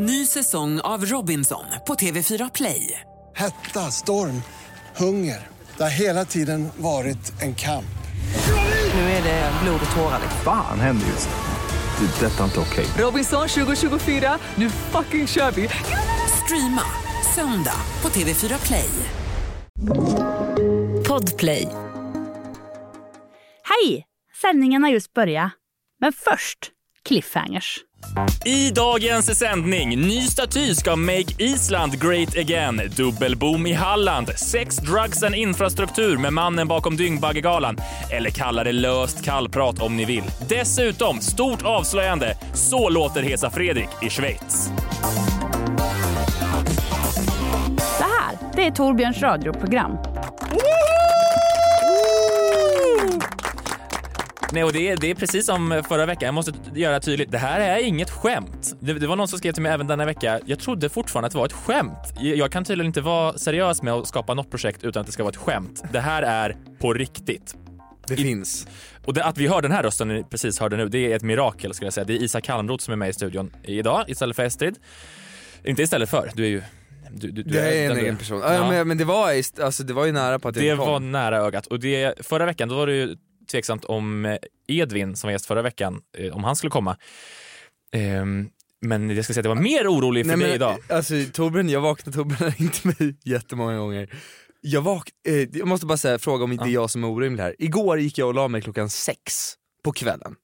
Ny säsong av Robinson på TV4 Play. Hetta, storm, hunger. Det har hela tiden varit en kamp. Nu är det blod och tårar. Fan händer just nu. Det. är Detta är inte okej. Robinson 2024, nu fucking kör vi! Streama söndag på TV4 Play. Podplay. Hej! Sändningen har just börjat. Men först, cliffhangers. I dagens sändning, ny staty ska make Island great again. Dubbelboom i Halland. Sex, drugs and infrastruktur med mannen bakom Dyngbaggegalan. Eller kalla det löst kallprat om ni vill. Dessutom, stort avslöjande. Så låter Hesa Fredrik i Schweiz. Det här, det är Torbjörns radioprogram. Nej, och det är, det är precis som förra veckan. Jag måste göra tydligt. Det här är inget skämt. Det, det var någon som skrev till mig även denna vecka. Jag trodde fortfarande att det var ett skämt. Jag kan tydligen inte vara seriös med att skapa något projekt utan att det ska vara ett skämt. Det här är på riktigt. Det finns. Och det, att vi hör den här rösten ni precis hörde nu, det är ett mirakel skulle jag säga. Det är Isak Kalmroth som är med i studion idag istället för Estrid. Inte istället för, du är ju du, du, du Det är en den egen person. Ja. Men, men det var, alltså, det var ju nära på att Det jag kom. var nära ögat. Och det, förra veckan då var det ju tveksamt om eh, Edvin som var gäst förra veckan, eh, om han skulle komma. Ehm, men jag ska säga att jag var mer orolig för Nej, dig men, idag. Alltså Torbjörn, jag vaknade, Torbjörn har ringt mig jättemånga gånger. Jag, vak eh, jag måste bara säga, fråga om inte Ja. jag som är orimlig här. Igår gick jag och la mig klockan sex på kvällen.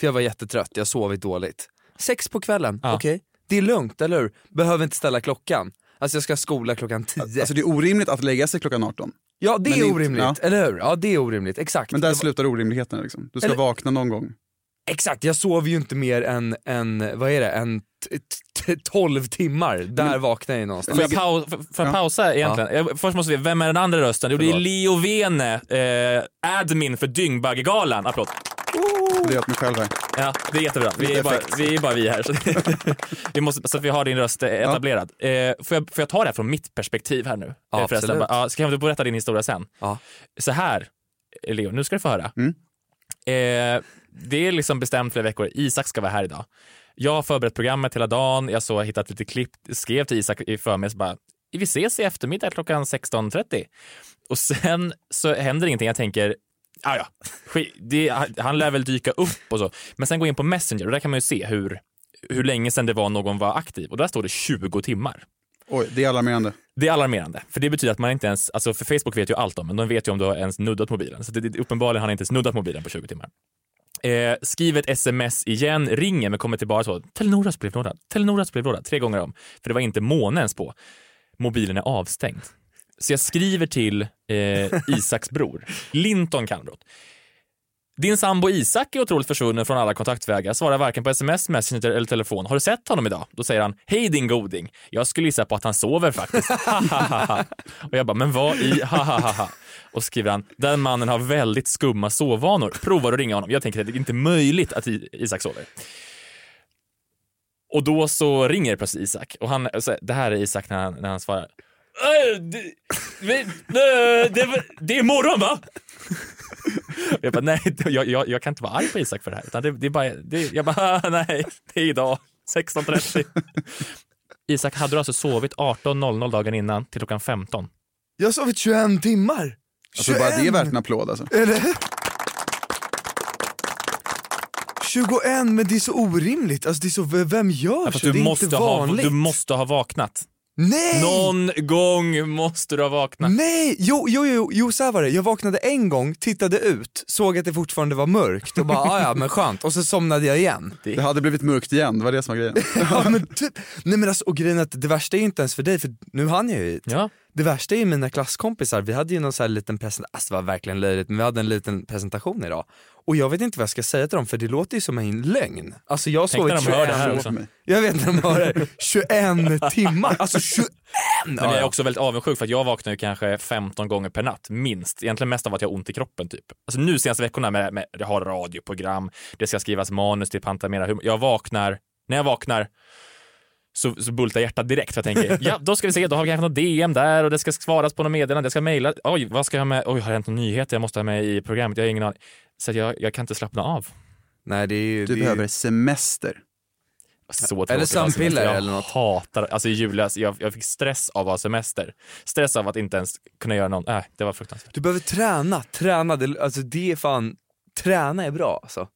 För jag var jättetrött, jag sovit dåligt. Sex på kvällen, Ja. okej? Det är lugnt, eller hur? Behöver inte ställa klockan. Alltså jag ska skola klockan tio. Alltså det är orimligt att lägga sig klockan 18. Ja det men är är inte- orimligt, ja. eller hur? Ja det är orimligt, exakt. Men där var- slutar orimligheten liksom. Du ska Eller- vakna någon gång. Exakt, jag sov ju inte mer än, än vad är det, t- 12 timmar. Där vaknade jag någonstans. Får jag, pau- får jag Ja. pausa egentligen? Jag, först måste vi, vem är den andra rösten? Jo, det är. Leo Vene, eh, admin för Dyngbaggegalan. Applåd. Det är åt mig själv här. Ja, det är jättebra. Vi är bara vi, är bara vi här. Så, vi måste, så att vi har din röst eh, etablerad. Eh, får, jag, får jag ta det här från mitt perspektiv här nu? Ja, Eh, förresten. absolut. Ja, ska jag berätta din historia sen? Ja. Så här, Leo, nu ska du få höra. Mm. Eh, det är liksom bestämt flera veckor. Isak ska vara här idag. Jag har förberett programmet hela dagen. Jag så har hittat lite klipp, skrev till Isak i förmiddags bara vi ses i eftermiddag klockan 16.30. Och sen så händer ingenting. Jag tänker, ah, ja, det, han lär väl dyka upp och så. Men sen går jag in på Messenger och där kan man ju se hur, hur länge sedan det var någon var aktiv. Och där står det 20 timmar. Oj, det är alarmerande. Det är alarmerande, för det betyder att man inte ens, alltså för Facebook vet ju allt om men de vet ju om du har ens nuddat mobilen. Så det, det, uppenbarligen har han inte ens nuddat mobilen på 20 timmar. Eh, skriv ett sms igen, ringer men kommer tillbaka så, Telenoras brevlåda, Telenoras brevlåda, tre gånger om. För det var inte månens på. Mobilen är avstängd. Så jag skriver till eh, Isaks bror, Linton Kalmroth. Din sambo Isak är otroligt försvunnen från alla kontaktvägar, svarar varken på sms, messenger eller telefon. Har du sett honom idag? Då säger han, hej din goding. Jag skulle gissa på att han sover faktiskt. och jag bara, men vad i ha Och skriver han, den mannen har väldigt skumma sovvanor. Provar att ringa honom. Jag tänker att det är inte möjligt att Isak sover. Och då så ringer plötsligt Isak och han, så det här är Isak när han, när han svarar. "Äh, Det, vi- det, det är morgon va? Jag bara, nej, jag, jag, jag kan inte vara arg på Isak för det här. Utan det, det är bara, det, jag bara, nej, det är idag, 16.30. Isak, hade du alltså sovit 18.00 dagen innan till klockan 15? Jag har sovit 21 timmar! Alltså bara det är värt en applåd alltså. Eller? 21, men det är så orimligt. Alltså det är så, vem gör Fast så? du, det är måste inte ha, vanligt. du måste ha vaknat. Nej! Någon gång måste du ha vaknat. Nej! Jo, jo, jo, jo så här var det. Jag vaknade en gång, tittade ut, såg att det fortfarande var mörkt och bara "Ah, ja men skönt. Och så somnade jag igen. Det hade blivit mörkt igen, det var det som var grejen. Ja, men typ. Nej men alltså, och grejen är att det värsta är ju inte ens för dig, för nu hann jag ju hit. Ja. Det värsta är ju mina klasskompisar, vi hade ju någon så här liten presentation, alltså det var verkligen löjligt, men vi hade en liten presentation idag. Och jag vet inte vad jag ska säga till dem för det låter ju som en lögn. Alltså jag hör det 21, här Förlåt också. mig. jag vet när de hör det, 21 timmar, alltså 21! Men jag är också väldigt avundsjuk för att jag vaknar ju kanske 15 gånger per natt, minst. Egentligen mest av att jag har ont i kroppen typ. Alltså nu senaste veckorna med, med jag har radioprogram, det ska skrivas manus till Pantamera. Jag vaknar, när jag vaknar så, så bultar hjärtat direkt för jag tänker, ja då ska vi se, då har vi kanske något DM där och det ska svaras på något meddelande, jag ska mejla, oj vad ska jag ha med, oj har det hänt någon nyhet jag måste ha med i programmet, jag har ingen aning. Så jag, jag kan inte slappna av. Nej det är ju... Du det behöver ju... semester. Så ha sömnpiller eller något. Jag hatar, alltså i julas, jag, jag fick stress av att ha semester. Stress av att inte ens kunna göra någon, nej det var fruktansvärt. Du behöver träna, träna, det, alltså det är fan, träna är bra alltså.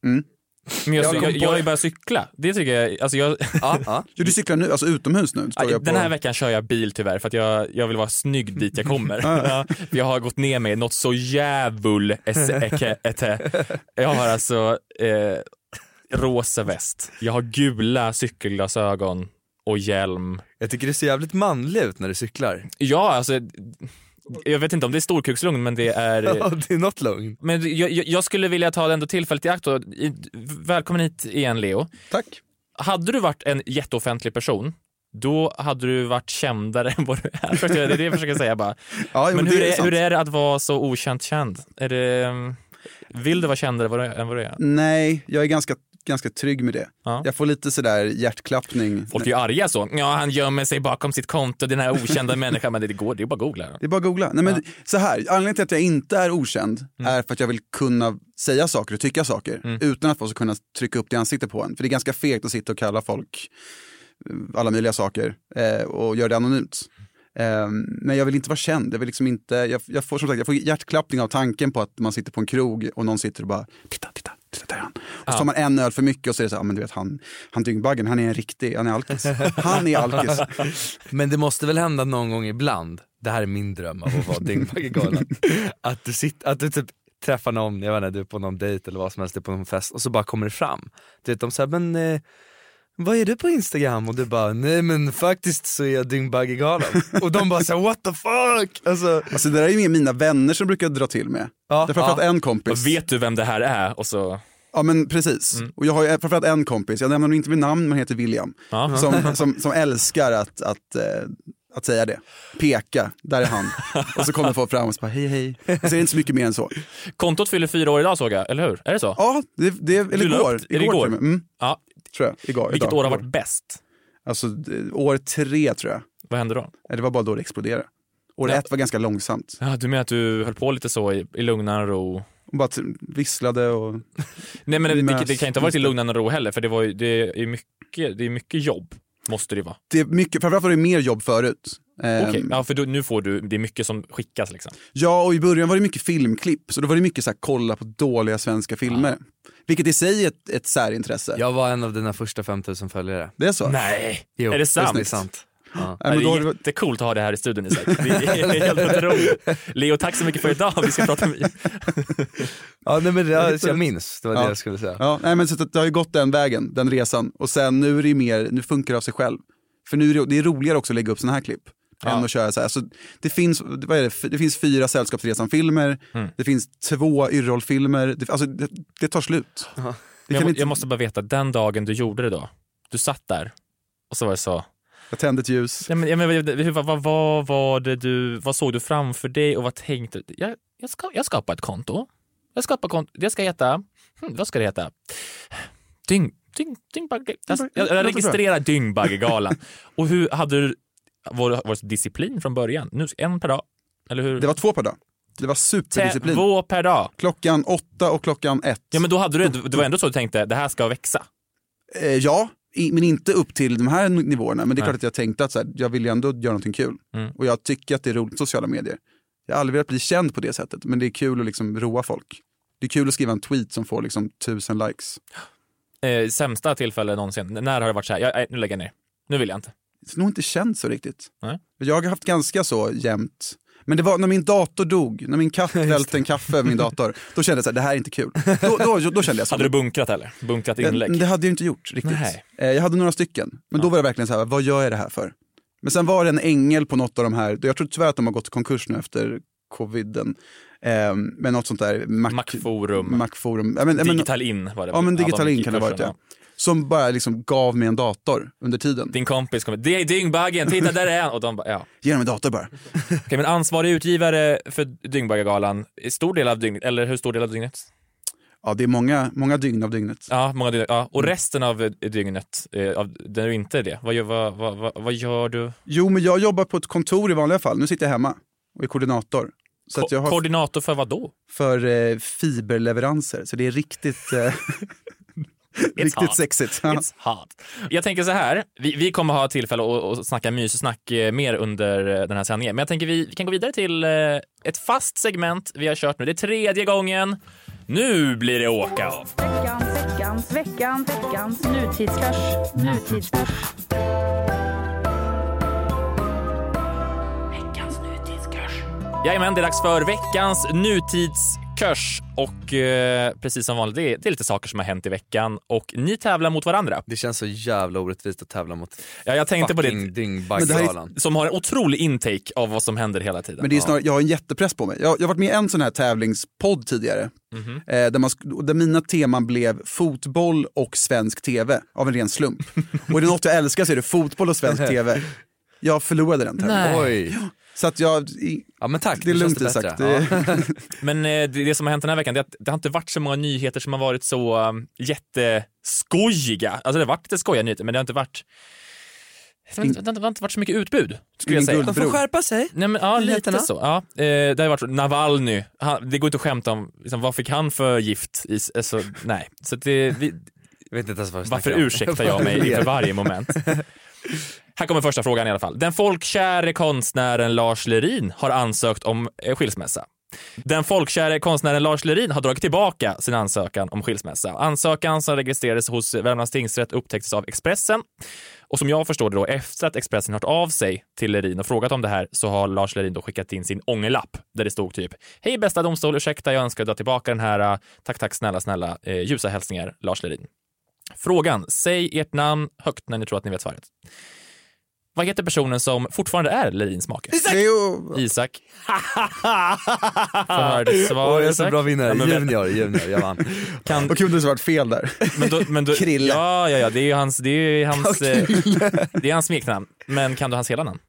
Men jag, Jag jag, jag, har ju börjat cykla, det tycker jag, alltså jag Ja, ja. Jo, du cyklar nu, alltså utomhus nu? Står jag Den på. här veckan kör jag bil tyvärr för att jag, jag vill vara snygg dit jag kommer. ja, jag har gått ner mig något så jävul Jag har alltså eh, rosa väst, jag har gula cykelglasögon och hjälm. Jag tycker det ser jävligt manlig ut när du cyklar. Ja, alltså jag vet inte om det är storkukslugn men det är Ja, det är något lugn. Men jag, jag- skulle vilja ta ändå tillfället i akt och, välkommen hit igen Leo. Tack. Hade du varit en jätteoffentlig person, då hade du varit kändare än vad du är. Det är det jag försöker säga bara. Ja, jo, Men hur är, sant. hur är det att vara så okänt känd? Är det, vill du vara kändare är- än vad du är? Nej, jag är ganska, ganska trygg med det. Ja. Jag får lite sådär hjärtklappning. Folk är ju arga så. Ja, han gömmer sig bakom sitt konto, den här okända människan. Men det går, det är bara att googla. Det är bara att googla. Nej, men Så här, anledningen till att jag inte är okänd är för att jag vill kunna säga saker och tycka saker utan att folk ska kunna trycka upp det i ansiktet på en. För det är ganska fegt att sitta och kalla folk eh, alla möjliga saker eh, och göra det anonymt. Eh, men jag vill inte vara känd. Jag, vill liksom inte, jag, jag, får, som sagt, jag får hjärtklappning av tanken på att man sitter på en krog och någon sitter och bara titta, titta, titta där är han. Och så tar man en öl för mycket och så är det så här, "Ja, men du vet han, han dyngbaggen, han är en riktig, han är alkis. Han är alkis. Men det måste väl hända någon gång ibland, det här är min dröm av att vara Dyngbaggegalan, att du, sitter, att du typ träffar någon, jag vet inte, du är på någon dejt eller vad som helst, du är på någon fest och så bara kommer det fram. Du vet, de säger men eh, vad är du på Instagram? Och du bara, nej men faktiskt så är jag Dyngbaggegalan. och de bara såhär what the fuck? Alltså, Alltså det där är ju mina vänner som brukar dra till med. Ja, det är framförallt ja. en kompis. Och vet du vem det här är? Och så... Ja men precis. Och jag har ju framförallt en kompis, jag nämner inte vid namn men han heter William. Ja. Som, som, som älskar att, att, eh, att säga det. Peka, där är han. Och så kommer folk fram och så bara hej hej. Och så är det inte så mycket mer än så. Kontot fyller fyra år idag såg jag, eller hur? Är det så? Ja, det, det, eller Du igår. upp- igår, igår? Mm, Ja. tror jag. Igår, Vilket idag, år har varit bäst? Alltså det- år tre tror jag. Vad hände då? Nej, Det var bara då det exploderade. År Ja. ett var ganska långsamt. Ja, du menar att du höll på lite så i, i lugnare ro? Och bara visslade och... Nej men det, det, det kan inte ha varit i lugnare ro heller för det, var det, är mycket, det är mycket jobb. Måste det vara. Det är mycket, framförallt var det mer jobb förut. Ehm, Okej, ja för då, nu får du, det är mycket som skickas liksom. Ja, och i början var det mycket filmklipp, så då var det mycket så här, kolla på dåliga svenska filmer. Vilket i sig är ett, ett särintresse. jag var en av dina första 5000 följare. Det är så? Nej, Jo, är det sant? Det är sant. Ja. Nej, Ja, men det är det- jättekul att ha det här i studion Isak. Det är helt otroligt. Leo, tack så mycket för idag. Vi ska prata med... Ja, nej, men det, ja, jag minns, det var det Ja. jag skulle säga. Ja, nej, men så att det har ju gått den vägen, den resan. Och sen nu är det ju mer, nu funkar det av sig själv. För nu är det, det är roligare också att lägga upp såna här klipp. Än att köra så här. Alltså, det, finns, vad är det? Det finns fyra Sällskapsresan-filmer, Mm. det finns två Yrrol-filmer. Det, alltså, det, det tar slut. Det jag, inte, jag måste bara veta, den dagen du gjorde det då, du satt där och så var det så. Jag tände ett ljus. Ja, men, ja, men, vad, vad, vad var det du, vad såg du framför dig och vad tänkte du? Jag, jag, ska, jag skapar ett konto. Jag skapar konto, det ska heta, hm, vad ska det heta? Dyng, dyng, dyngbagge. Jag, jag, jag registrerar Dyngbaggegalan. och hur hade du, var, det disciplin från början? Nu, en per dag? Eller hur? Det var två per dag. Det var superdisciplin. Två per dag. Klockan åtta och klockan ett. Ja men då hade du, det var ändå så du tänkte, det här ska växa. Eh, ja, men inte upp till de här nivåerna. Men det är klart att jag tänkte att så här, jag vill ju ändå göra någonting kul. Mm. Och jag tycker att det är roligt med sociala medier. Jag har aldrig velat bli känd på det sättet, men det är kul att liksom roa folk. Det är kul att skriva en tweet som får liksom tusen likes. Eh, sämsta tillfälle någonsin. När har det varit så här, ja, nej, nu lägger jag ner. Nu vill jag inte. Det har nog inte känts så riktigt. Nej. Jag har haft ganska så jämnt. Men det var när min dator dog, när min katt välte en kaffe över min dator, då kände jag så här, det här är inte kul. Då, då, då kände jag så. Hade du bunkrat eller? Bunkrat inlägg? Det, det hade jag inte gjort riktigt. Nej. Eh, Jag hade några stycken, men då var det verkligen så här, vad gör jag det här för? Men sen var det en ängel på något av de här, jag tror tyvärr att de har gått i konkurs nu efter coviden. Eh, men något sånt där, Mac, Macforum. Macforum. Ja, men, ja, men, Digital in var det. ja men Digital In kan det ha varit ja. Som bara liksom gav mig en dator under tiden. Din kompis kommer, det är Dyngbaggen, titta där är han! Och de bara, ja. Ge dem en dator bara. Okej, men ansvarig utgivare för Dyngbaggegalan, stor del av dygnet, eller hur stor del av dygnet? Ja, det är många, många dygn av dygnet. Ja, många dygn, ja. Och resten av eh, dygnet, eh, av, där du inte är det, vad gör, vad, vad, vad, gör du? Jo, men jag jobbar på ett kontor i vanliga fall. Nu sitter jag hemma och är koordinator. Så att jag Ko- har Koordinator för vad då? för eh, fiberleveranser, så det är riktigt... Eh, It's Riktigt hot. sexigt. It's hot. Jag tänker så här, vi, vi kommer ha tillfälle att, att snacka myssnack eh, mer under eh, den här sändningen. Men jag tänker vi, vi kan gå vidare till eh, ett fast segment vi har kört nu. Det är tredje gången. Nu blir det åka av. Veckans, veckans, veckans, veckans nutidskurs. Nutidskurs. Veckans nutidskurs. Jajamän, det är dags för veckans nutidskurs. Och eh, precis som vanligt, det är, det är lite saker som har hänt i veckan och ni tävlar mot varandra. Det känns så jävla orättvist att tävla mot Ja, jag tänkte på det. Dyngbaggegalan. Som har en otrolig intake av vad som händer hela tiden. Men det är snarare, jag har en jättepress på mig. Jag, jag har varit med i en sån här tävlingspodd tidigare. Mhm. Eh, där, man, där mina teman blev fotboll och svensk tv av en ren slump. och är det något jag älskar så är det fotboll och svensk tv. Jag förlorade den tävlingen. Oj. Så att jag, Ja men tack, det är lugnt Isak. Det, Ja. Men eh, det, det som har hänt den här veckan det är att det har inte varit så många nyheter som har varit så um, jätteskojiga. Alltså det har varit lite skojiga nyheter men det har inte varit det har inte, varit så mycket utbud skulle jag säga. De får skärpa sig. Nej, men, ja, lite så. Ja. Eh, det har varit så. Navalny, han, det går inte att skämta om liksom, vad fick han för gift? I, alltså, nej. Så det, vi, Jag vet inte ens vad vi varför ursäktar jag mig inför varje moment? Här kommer första frågan i alla fall. Den folkkäre konstnären Lars Lerin har ansökt om eh, skilsmässa. Den folkkäre konstnären Lars Lerin har dragit tillbaka sin ansökan om skilsmässa. Ansökan som registrerades hos Värmlands tingsrätt upptäcktes av Expressen. Och som jag förstår det då, efter att Expressen hört av sig till Lerin och frågat om det här så har Lars Lerin då skickat in sin ångerlapp där det stod typ Hej bästa domstol, ursäkta jag önskar dra tillbaka den här. Eh, tack, tack, snälla, snälla. Eh, ljusa hälsningar, Lars Lerin. Frågan, säg ert namn högt när ni tror att ni vet svaret. Vad heter personen som fortfarande är Lerins make? det är ju, Isak. Får höra ditt svar, Åh, jag är så Isak. bra vinnare, Ja, men, junior, junior, jag vann. kan, vad kul om det varit fel där. men då, men då, Krille. Ja, ja, ja, det är ju hans, det är hans, eh, det är hans smeknamn. Men kan du hans hela namn?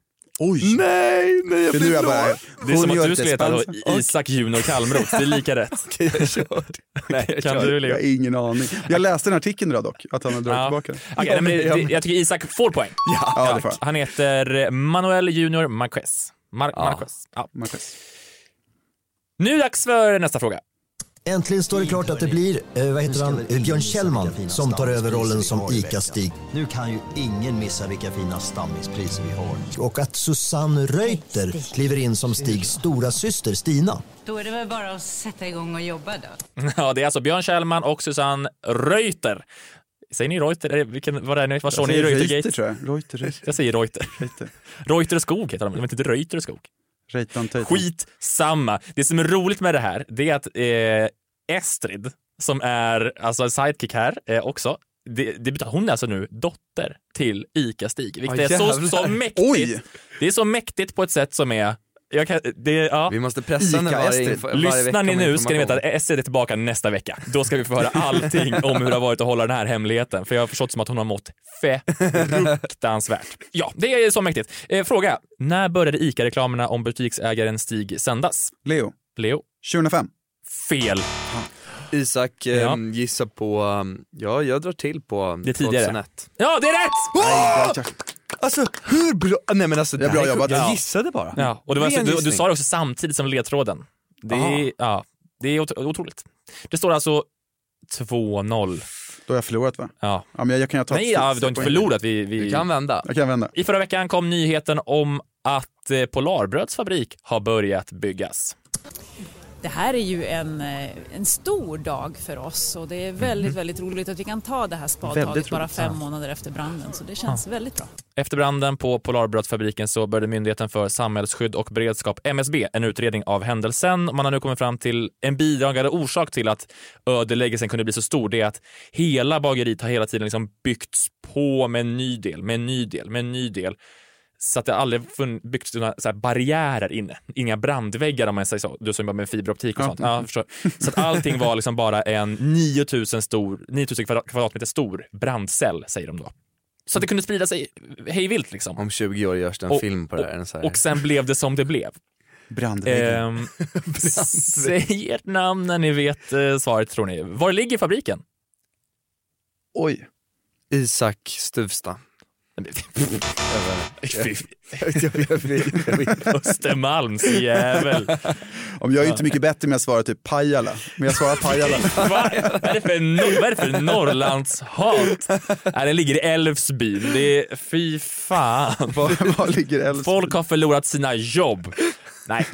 Oj! Nej, nej jag Det är nu jag bara, Det är som att Junior du skulle heta. Isak Junior Kalmroth, det är lika rätt. jag kör. Nej, jag Kan kör. du Jag har ingen aning. Jag läste den artikeln idag dock, att han har dragit Ja. tillbaka den. Okej, nej, men det, jag tycker Isak får poäng. Ja, det får han. Han heter Manuel Junior Marquez. Mar- Ja. Marquez. Ja. Marquez. Nu är det dags för nästa fråga. Äntligen står det klart att det blir, eh, vad heter han, Björn Kjellman som tar över rollen som ICA-Stig. Nu kan ju ingen missa vilka fina stammispriser vi har. Och att Susanne Reuter kliver in som Stigs stora syster Stina. Då är det väl bara att sätta igång och jobba då. Ja, det är alltså Björn Kjellman och Susanne Reuter. Säger ni Reuter? Är det- Vilken, vad är det? Vad står ni i Reuter tror jag. Reuter, Reuter. Jag säger Reuter. Reuter. Reuter och Skog heter de, de heter inte Reuter och Skog. Skit samma. Det som är roligt med det här, det är att eh, Estrid, som är alltså sidekick här eh, också, det, det betyder, hon är alltså nu dotter till ICA-Stig, vilket Ja, är så, så mäktigt. Oj! Det är så mäktigt på ett sätt som är... Jag kan, det, ja. Vi måste pressa henne varje, varje Lyssnar ni nu ska ni veta att. Estrid är tillbaka nästa vecka. Då ska vi få höra allting om hur det har varit att hålla den här hemligheten. För jag har förstått som att hon har mått fruktansvärt. Ja, det är så mäktigt. Eh, fråga. När började ICA-reklamerna om butiksägaren Stig sändas? Leo, Leo? 2005. Fel. Isak Ja. ja. gissar på, um, ja jag drar till på Det tidigare. 2001. Ja, det är rätt! Nej, jag- Alltså hur bra, nej men alltså Det är bra jobbat. Jag Ja. gissade bara. Ja, och det var, Ren du, du sa det också samtidigt som ledtråden. Det Aha. är, ja, det är otro- otroligt. Det står alltså 2-0. Då har jag förlorat va? Ja. Ja, men jag, jag kan jag ta Nej, ja, du har inte förlorat. Vi, vi... Du kan vända. Jag kan vända. I förra veckan kom nyheten om att eh, Polarbröds fabrik har börjat byggas. Det här är ju en, eh, en stor dag för oss och det är väldigt, väldigt roligt att vi kan ta det här spadtaget bara fem månader efter branden. Så det känns väldigt bra. Efter branden på Polarbrödsfabriken så började Myndigheten för samhällsskydd och beredskap, MSB, en utredning av händelsen. Man har nu kommit fram till en bidragande orsak till att ödeläggelsen kunde bli så stor. Det är att hela bageriet har hela tiden liksom byggts på med en ny del, med en ny del, med en ny del. Så att det aldrig byggts några så här barriärer inne. Inga brandväggar om man säger så. Du som jobbar med fiberoptik och Ja. sånt. Ja. Så att allting var liksom bara en 9000, stor, 9000 kvadrat- kvadratmeter stor brandcell, säger de då. Så att det kunde sprida sig hej vilt liksom. Om 20 år görs det en Och- film på det här. En så här. Och sen blev det som det blev. Brandväggen. Ehm, säg ert namn när ni vet eh, svaret tror ni. Var ligger fabriken? Oj. Isak Stuvsta. Östermalms jävel. Om jag är inte mycket bättre med att svara typ Pajala, men jag svarar Pajala. Vad är det för, no- vad är det för Norrlandshat? Nej, den ligger i Älvsbyn. Det är, fy fan. Var, var ligger Älvsbyn? Folk har förlorat sina jobb. Nej.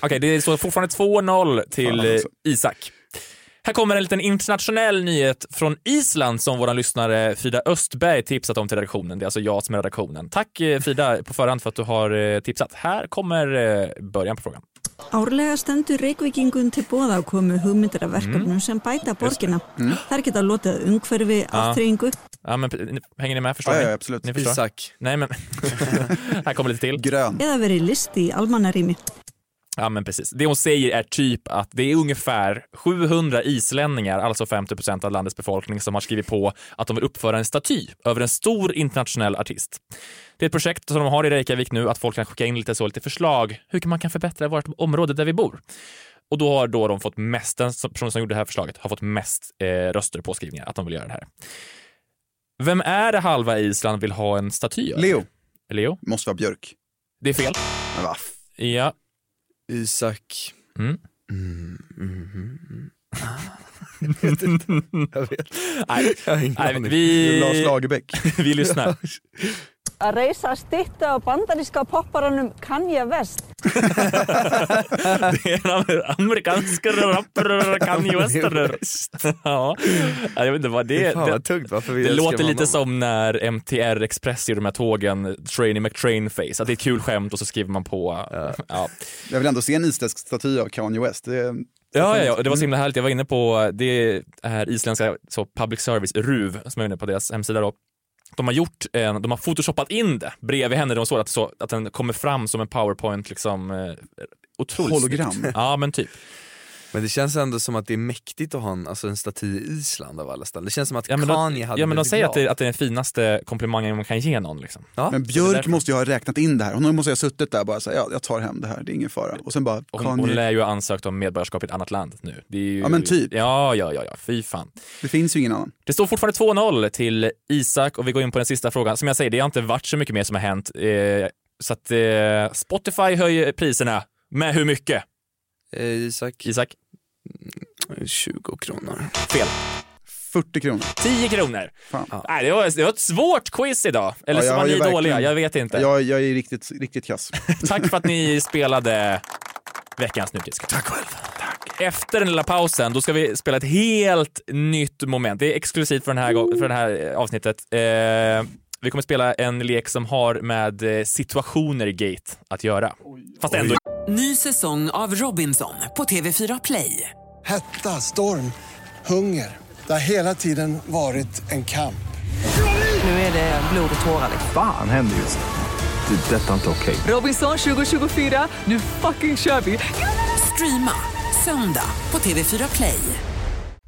Okej, det är så fortfarande 2-0 till alltså. Isak. Här kommer en liten internationell nyhet från Island som vår lyssnare Frida Östberg tipsat om till redaktionen. Det är alltså jag som är redaktionen. Tack eh, Frida på förhand för att du har eh, tipsat. Här kommer eh, början på frågan. Árlega stendur Reykvíkingun til bóða að komu hugmyndir af verkefnum sem bæta borgina. Þær geta lotið umhverfi, aftreyingu, Ja, men, hänger ni med? Förstår Ja, ni? ja, absolut. Ni förstår? Isak. Nej, men här kommer lite till. Grön. eða verið listi í almannarými. Ja men precis. Det hon säger är typ att det är ungefär 700 islänningar, alltså 50% av landets befolkning, som har skrivit på att de vill uppföra en staty över en stor internationell artist. Det är ett projekt som de har i Reykjavik nu, att folk kan skicka in lite, så, lite förslag hur man kan förbättra vårt område där vi bor. Och då har då de fått mest, den person som gjorde det här förslaget har fått mest eh, röster på skrivningar att de vill göra det här. Vem är det halva Island vill ha en staty av? Leo. Leo? Måste vara Björk. Det är fel. Men va? Ja. Isak. Mm. Mm, mm, mm, mm. jag vet. Nej, Jag har ingen nej aning. vi, Lars Lagerbäck. vi lyssnar. Að reysa stytta á bandaríska popparanum Kanye West. Det är en amer- amerikansk rappare, Kanye Wester. Ja, jag vet inte vad det Fan är. vad Det, tungt, varför vi det älskar låter lite som när MTR Express gjorde de här tågen, Trainy McTrain-face. Att det är ett kul skämt och så skriver man på. Ja. Jag vill ändå se en isländsk staty av Kanye West. Det är... Ja, ja, ja, det var så himla härligt. Jag var inne på det här isländska så public service, RUV, som jag är inne på deras hemsida då. De har gjort de har photoshopat in det bredvid henne. De såg att, så, att den kommer fram som en powerpoint liksom. eh, Otroligt Hologram. snyggt. Ja, men typ. Men det känns ändå som att det är mäktigt att ha en, alltså en staty i Island av alla ställen. Det känns som att Ja, men de, Kanye hade ja, men de säger att det, att det är den finaste komplimangen man kan ge någon. Liksom. Ja. Men Björk måste ju ha räknat in det här. Hon måste ju ha suttit där och bara säga ja, jag tar hem det här, det är ingen fara. Och sen bara, Och Hon, hon Kanye, lär ju ha ansökt om medborgarskap i ett annat land nu. Det är ju, Ja, men typ. Ja, ja, ja, ja, fy fan. det finns ju ingen annan. Det står fortfarande 2-0 till Isak och vi går in på den sista frågan. Som jag säger, det har inte varit så mycket mer som har hänt. Eh, så att eh, Spotify höjer priserna. Med hur mycket? Eh, Isak, Isak? 20 kronor. Fel. 40 kronor. 10 kronor. Nej, det, var, det var ett svårt quiz idag. Eller Ja, så var ni dåliga, jag vet inte. Jag, jag är riktigt, riktigt kass. Tack för att ni spelade veckans nutidsquiz. Tack själv. Tack. Efter den lilla pausen, då ska vi spela ett helt nytt moment. Det är exklusivt för, den här, för det här eh, avsnittet. Eh, vi kommer spela en lek som har med eh, situationer i gate att göra. Fast ändå Ny säsong av Robinson på TV4 Play. Hetta, storm, hunger. Det har hela tiden varit en kamp. Nu är det blod och tårar. Fan händer just det. Det är detta inte okej. Robinson 2024, nu fucking kör vi! Streama söndag på TV4 Play.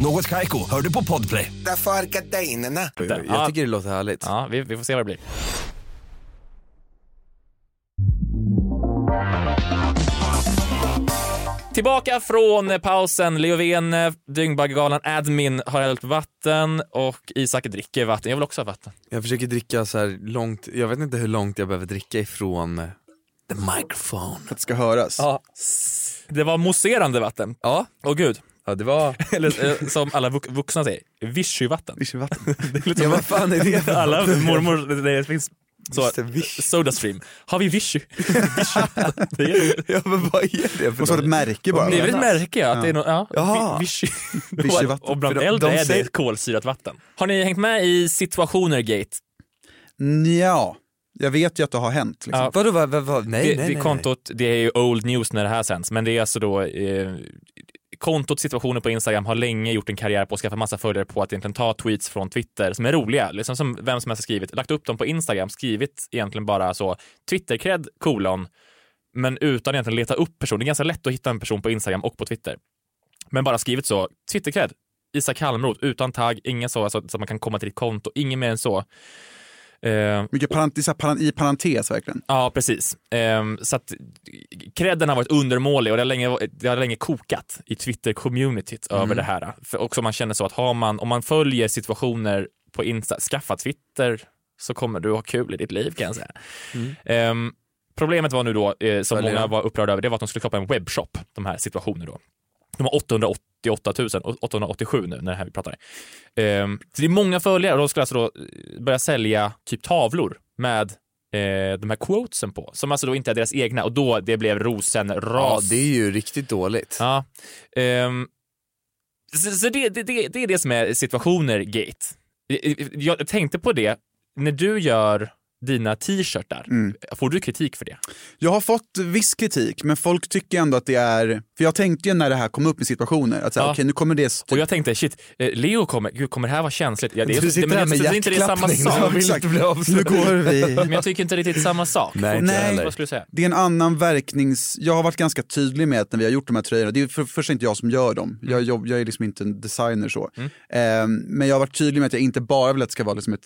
Något Kaiko, hör du på Podplay. Därför är gardinerna. Jag tycker det låter härligt. Ja, vi, vi får se vad det blir. Tillbaka från pausen. Leo Vene, Dyngbaggegalan Admin har hällt vatten och Isak dricker vatten. Jag vill också ha vatten. Jag försöker dricka så här långt, jag vet inte hur långt jag behöver dricka ifrån eh, the microphone. För att det ska höras. Ja. Det var mousserande vatten. Ja, Åh gud. Ja det var... Eller eh, som alla vux- vuxna säger, vichyvatten. Vichyvatten. Det lite Ja, vad fan är det Alla mormor, det finns så, Vichy. Sodastream. Har vi vichy? Ja men vad är det för Och så ett märke bara. det är väl ett märke ja, att det är något, ja, vi- vichy. Vichyvatten. Och bland de- äldre de är säger- det kolsyrat vatten. Har ni hängt med i situationer gate? Ja, jag vet ju att det har hänt. Liksom. Ja. Vadå, vad, vad, vad? Nej, det, nej, det nej, kontot, det är ju old news när det här sänds, men det är alltså då eh, kontot situationen på Instagram har länge gjort en karriär på att skaffa massa följare på att egentligen ta tweets från Twitter som är roliga, liksom som vem som helst har skrivit, lagt upp dem på Instagram, skrivit egentligen bara så Twitter-cred kolon, men utan egentligen leta upp personen. Det är ganska lätt att hitta en person på Instagram och på Twitter. Men bara skrivit så, Twitter-cred, Isak Halmroth, utan tagg, ingen så, alltså, så att man kan komma till ditt konto, inget mer än så. Eh, Mycket parentes, paran, i parentes verkligen. Ja, precis. Ehm, så att credden har varit undermålig och det har länge, det har länge kokat i Twitter-communityt Mm. över det här. För också man känner så att har man, om man följer situationer på Insta, skaffa Twitter så kommer du ha kul i ditt liv kan jag säga. Ehm, problemet var nu då, eh, som Följer många var upprörda över, det var att de skulle skapa en webbshop, de här situationerna då. De har 888 000, och 887 nu när det här vi pratar. Ehm, så det är många följare och de skulle alltså då eh, börja sälja typ tavlor med eh, de här quotesen på, som alltså då inte är deras egna och då det blev rosenras. Ja, det är ju riktigt dåligt. Ja. Ehm, så så det, det, det, det är det som är situationer gate. Jag tänkte på det, när du gör dina t-shirtar, Mm. får du kritik för det? Jag har fått viss kritik, men folk tycker ändå att det är... För jag tänkte ju när det här kom upp i situationer, att säga, Ja. okej nu kommer det... Och jag tänkte, shit, eh, Leo kommer, gud, kommer det här vara känsligt? Ja, det är, Du sitter men här med jag tycker inte det är samma hjärtklappning, sak. Nu går vi. Men jag tycker inte riktigt samma sak. Nej, Nej. heller. Vad skulle du säga? Det är en annan verknings... Jag har varit ganska tydlig med att när vi har gjort de här tröjorna, det är för först inte jag som gör dem. Jag, jobb, jag är liksom inte en designer så. Eh, men jag har varit tydlig med att jag inte bara vill att det ska vara liksom ett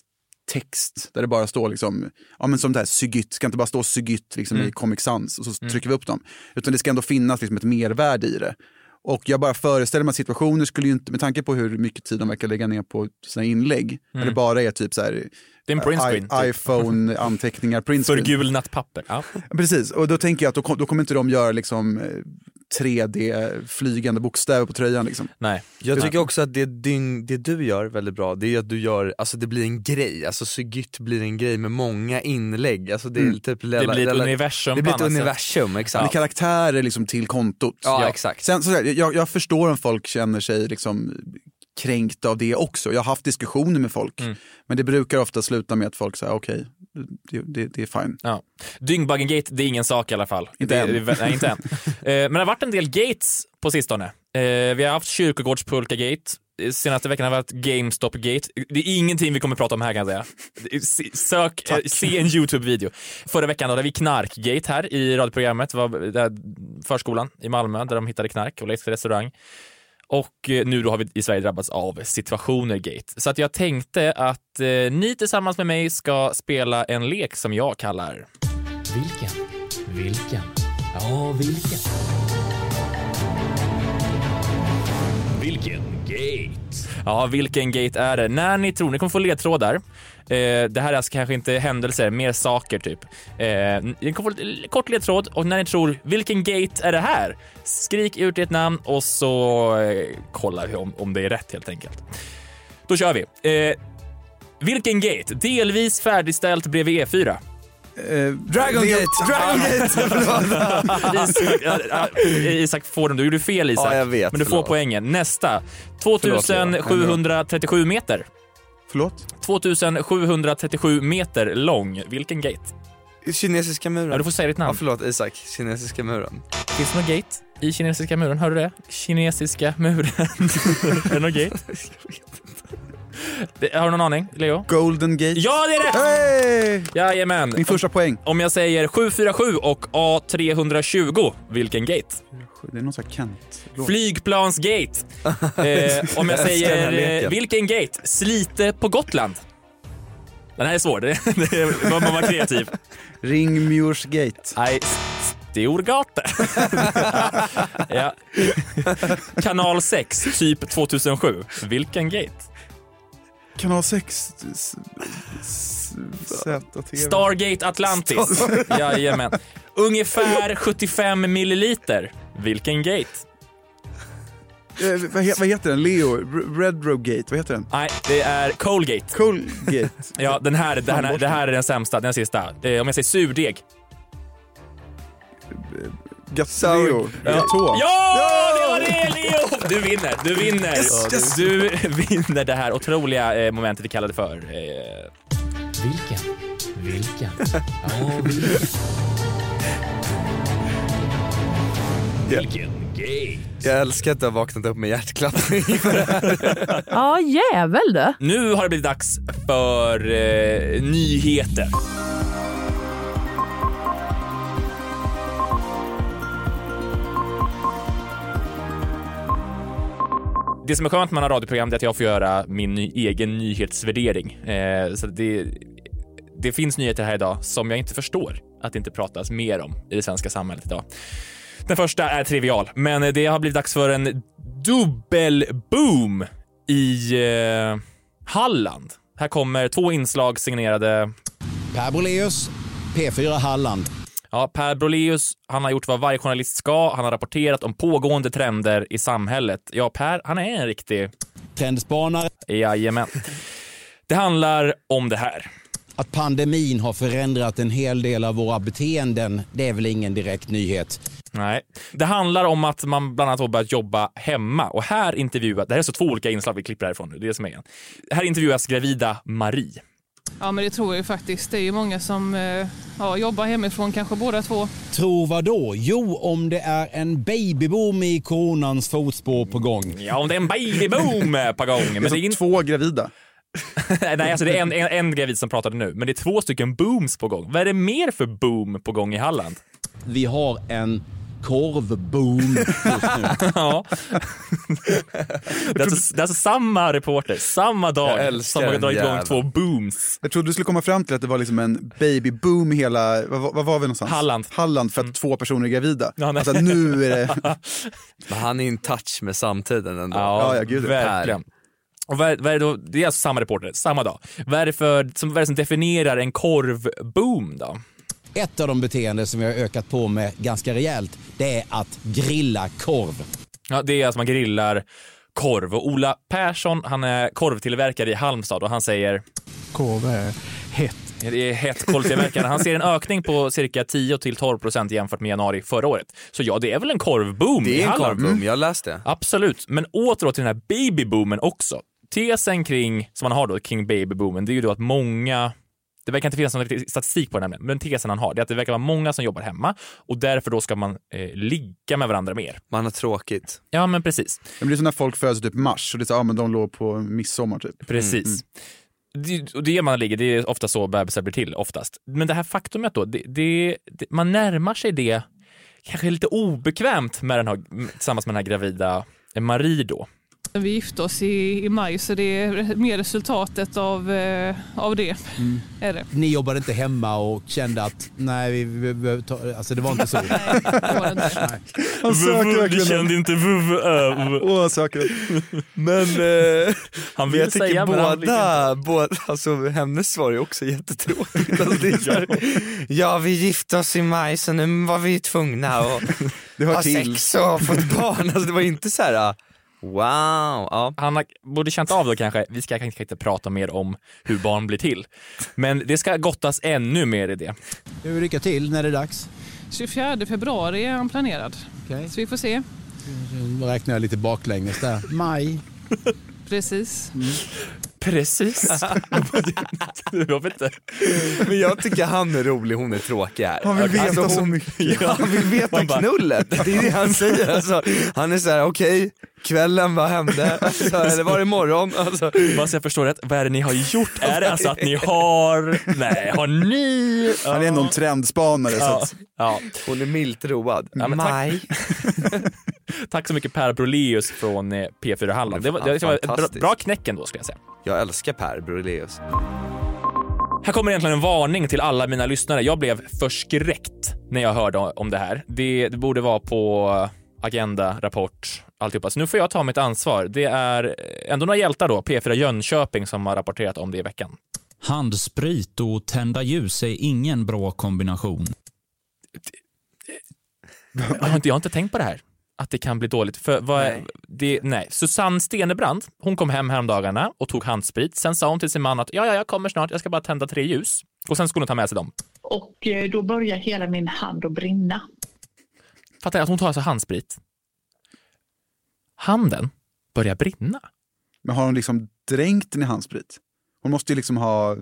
text där det bara står liksom, ja men som det här Sygytt, ska inte bara stå Sygytt liksom i Comic Sans och så trycker vi upp dem. Utan det ska ändå finnas liksom ett mervärde i det. Och jag bara föreställer mig att situationer skulle ju inte, med tanke på hur mycket tid de verkar lägga ner på sina inlägg, när det bara är typ så här Det är en printscreen. I- Typ. iPhone-anteckningar, printscreen. Förgulnat papper. Ja. Precis, och då tänker jag att då, kom- då kommer inte de göra liksom eh, 3D-flygande bokstäver på tröjan. Liksom. Nej. Jag tycker också att det, din, det du gör väldigt bra, det är att du gör, alltså det blir en grej, alltså Sygytt blir en grej med många inlägg, alltså det är Mm. typ Det blir ett universum Det blir ett sätt. universum, exakt. Med karaktärer liksom till kontot. Ja, exakt. Sen, så, jag, jag förstår om folk känner sig liksom kränkt av det också. Jag har haft diskussioner med folk, Mm. men det brukar ofta sluta med att folk säger okej, det, det, det är fine. Ja. Dyngbaggen-gate, det är ingen sak i alla fall. Inte det, än. Nej, inte än. Eh, Men det har varit en del gates på sistone. Eh, Vi har haft kyrkogårdspulka-gate. Eh, Senaste veckan har vi haft GameStop-gate. Det är ingenting vi kommer prata om här kan jag säga. Sök, se en YouTube-video. Förra veckan hade vi knark-gate här i radioprogrammet. Var förskolan i Malmö där de hittade knark och lekte restaurang. Och eh, nu då har vi i Sverige drabbats av situationer-gate. Så att jag tänkte att eh, ni tillsammans med mig ska spela en lek som jag kallar Vilken? Vilken? Ja, vilken? Vilken gate? Ja, vilken gate är det? När ni tror, ni kommer få ledtrådar. Eh, det här är alltså kanske inte händelser, mer saker typ. Eh, ni kommer få en kort ledtråd och när ni tror vilken gate är det här? Skrik ut ert namn och så eh, kollar vi om, om det är rätt helt enkelt. Då kör vi. Eh, vilken gate? Delvis färdigställt bredvid E4. Eh, Dragon det- Gate! Dragon Gate! Förlåt. Isak, får den, du gjorde fel Isak. Ja, jag vet, men du får förlåt. poängen. Nästa. Förlåt, Leo. 2737 meter. Förlåt? 2737 meter lång. Vilken gate? Kinesiska muren. Ja, du får säga ditt namn. Ja, förlåt Isak, kinesiska muren. Finns det någon gate i kinesiska muren? Hör du det? Kinesiska muren. är det någon gate? Det, har du någon aning, Leo? Golden Gate. Ja, det är rätt! Hey! Jajamän. Min första poäng. Om jag säger 747 och A320, vilken gate? Det är någon sån här Kent. Flygplansgate. Eh, om jag säger eh, vilken gate? Slite på Gotland. Den här är svår, det, det man vara kreativ. Ringmurs Gate. Nej, Storgata. ja. Kanal 6, typ 2007. Vilken gate? Kanal 6. s- s- ZTV. Stargate Atlantis. Jajamän. Ungefär 75 milliliter. Vilken gate? Eh, vad, he, vad heter den? Leo? R- Red Row Gate? Vad heter den? Nej, det är Colgate. Colgate. Ja, den här, den här, det här är den sämsta, den sista. Eh, om jag säger surdeg. Gatto. Ja. Gatå. Ja, det var det Leo! Du vinner, du vinner. Yes, yes. Du vinner det här otroliga eh, momentet vi kallade för. Eh, Vilken? Vilken? Ja, vilken? vilken Jag älskar att du har vaknat upp med hjärtklappning för det här. Ja, jävel du. Nu har det blivit dags för eh, nyheter. Det som är skönt med man har radioprogram är att jag får göra min ny, egen nyhetsvärdering. Eh, så det, det finns nyheter här idag som jag inte förstår att det inte pratas mer om i det svenska samhället idag. Den första är trivial, men det har blivit dags för en dubbelboom i eh, Halland. Här kommer två inslag signerade Per Boléus, P4 Halland. Ja, Per Broleus, han har gjort vad varje journalist ska. Han har rapporterat om pågående trender i samhället. Ja, Per, han är en riktig... Trendspanare. Jajamän. Det handlar om det här. Att pandemin har förändrat en hel del av våra beteenden, det är väl ingen direkt nyhet. Nej, det handlar om att man bland annat har börjat jobba hemma och här intervjuas, det här är så två olika inslag vi klipper härifrån nu, det är det som är igen. Här intervjuas gravida Marie. Ja men det tror jag ju faktiskt. Det är ju många som eh, ja, jobbar hemifrån, kanske båda två. Tror vad då? Jo, om det är en babyboom i coronans fotspår på gång. Ja, om det är en babyboom på gång. Men Alltså, det är inte... Två gravida. Nej, alltså det är en, en, en gravid som pratade nu, men det är två stycken booms på gång. Vad är det mer för boom på gång i Halland? Vi har en korvboom just nu. ja. Det är, alltså, det är alltså samma reporter, samma dag som har dragit igång två booms. Jag trodde du skulle komma fram till att det var liksom en babyboom i hela, vad, vad var vi någonstans? Halland. Halland för att två personer är gravida. Ja, alltså nu är det... Men han är in touch med samtiden ändå. Ja, ja, gud, verkligen. Och vad är, vad är det, då, det är alltså samma reporter, samma dag. Vad är det, för, som, vad är det som definierar en korvboom då? Ett av de beteenden som vi har ökat på med ganska rejält, det är att grilla korv. Ja, det är alltså man grillar korv och Ola Persson, han är korvtillverkare i Halmstad och han säger Korv är hett. det är hett korvtillverkare. Han ser en ökning på cirka 10 till 12 procent jämfört med januari förra året. Så ja, det är väl en korvboom Det är en korvboom, jag läste det. Absolut, men åter då till den här babyboomen också. Tesen kring, som man har då kring babyboomen, det är ju då att många det verkar inte finnas någon statistik på det nämligen, men tesen han har det är att det verkar vara många som jobbar hemma och därför då ska man eh, ligga med varandra mer. Man har tråkigt. Ja, men precis. Det blir som när folk föds typ mars och det är så, ja men de låg på midsommar typ. Precis. Det, och det man ligger, det är ofta så bebisar blir till oftast. Men det här faktumet då, det, det, det, man närmar sig det kanske lite obekvämt med den här, tillsammans med den här gravida Marie då. Vi gifte oss i, i maj så det är mer resultatet av, eh, av det. Är det. Ni jobbade inte hemma och kände att nej, vi, vi, vi, ta, alltså det var inte så. Han söker verkligen. Du kände inte vuv Åh, han söker. Men eh, Han vill jag tycker säga, han båda, båda, alltså hennes svar är också jättetråkigt. Alltså, det är ja vi gifte oss i maj så nu var vi tvungna att Det ha till. sex och få ett barn. Alltså, det var inte så här. Wow. Ja. Han borde känt av då kanske, vi ska kanske inte prata mer om hur barn blir till. Men det ska gottas ännu mer i det. Nu lycka till när det är dags. 24 februari är han planerad. Okej. Så vi får se. Nu räknar jag lite baklänges där. Maj. Precis. Precis. jag vet inte. Men jag tycker han är rolig, hon är tråkig här. Han vill veta Alltså, så hon- mycket. Ja, han vill veta bara- knullet. Det är det han säger. Alltså, han är så här: okej, kvällen, vad hände? Alltså, eller var det imorgon? Alltså, Bara så jag förstår rätt, vad är det ni har gjort? Är det alltså att ni har, nej, har ni? Han är ändå en trendspanare så Ja, att, ja. hon är milt road. Ja. Maj. Tack så mycket Per Broleus från eh, P4 Halland. Det var, det var ett bra knäck ändå skulle jag säga. Jag älskar Per Broleus. Här kommer egentligen en varning till alla mina lyssnare. Jag blev förskräckt när jag hörde om det här. Det, det borde vara på Agenda, Rapport, alltihopa. Så nu får jag ta mitt ansvar. Det är ändå några hjältar då, P4 Jönköping, som har rapporterat om det i veckan. Handsprit och tända ljus är ingen bra kombination. Jag har inte, jag har inte tänkt på det här. Att det kan bli dåligt. För vad, nej. Det, nej. Susanne Stenebrand, hon kom hem häromdagarna och tog handsprit. Sen sa hon till sin man att ja, ja, jag kommer snart, jag ska bara tända tre ljus. Och sen skulle hon ta med sig dem. Och eh, då börjar hela min hand att brinna. Fattar jag att hon tar alltså handsprit. Handen börjar brinna. men har hon liksom dränkt den i handsprit? Hon måste ju liksom ha